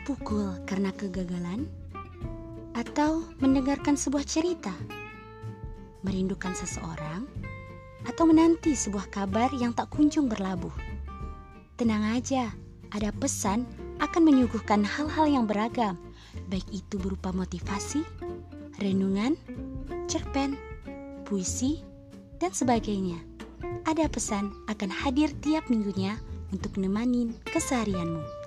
terpukul karena kegagalan? Atau mendengarkan sebuah cerita? Merindukan seseorang? Atau menanti sebuah kabar yang tak kunjung berlabuh? Tenang aja, ada pesan akan menyuguhkan hal-hal yang beragam, baik itu berupa motivasi, renungan, cerpen, puisi, dan sebagainya. Ada pesan akan hadir tiap minggunya untuk menemani keseharianmu.